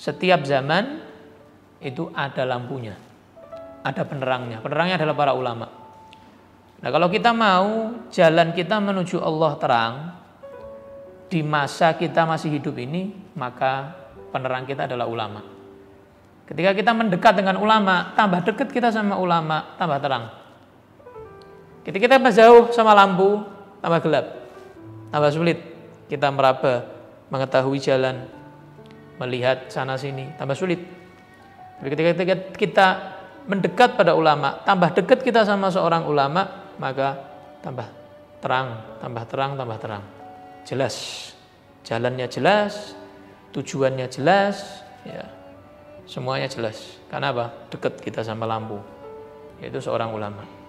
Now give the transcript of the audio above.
setiap zaman itu ada lampunya, ada penerangnya. Penerangnya adalah para ulama. Nah, kalau kita mau jalan kita menuju Allah terang di masa kita masih hidup ini, maka penerang kita adalah ulama. Ketika kita mendekat dengan ulama, tambah dekat kita sama ulama, tambah terang. Ketika kita jauh sama lampu, tambah gelap, tambah sulit kita meraba, mengetahui jalan, melihat sana sini, tambah sulit. Tapi ketika kita mendekat pada ulama, tambah dekat kita sama seorang ulama, maka tambah terang, tambah terang, tambah terang. Jelas. Jalannya jelas, tujuannya jelas, ya. Semuanya jelas. Karena apa? Dekat kita sama lampu. Yaitu seorang ulama.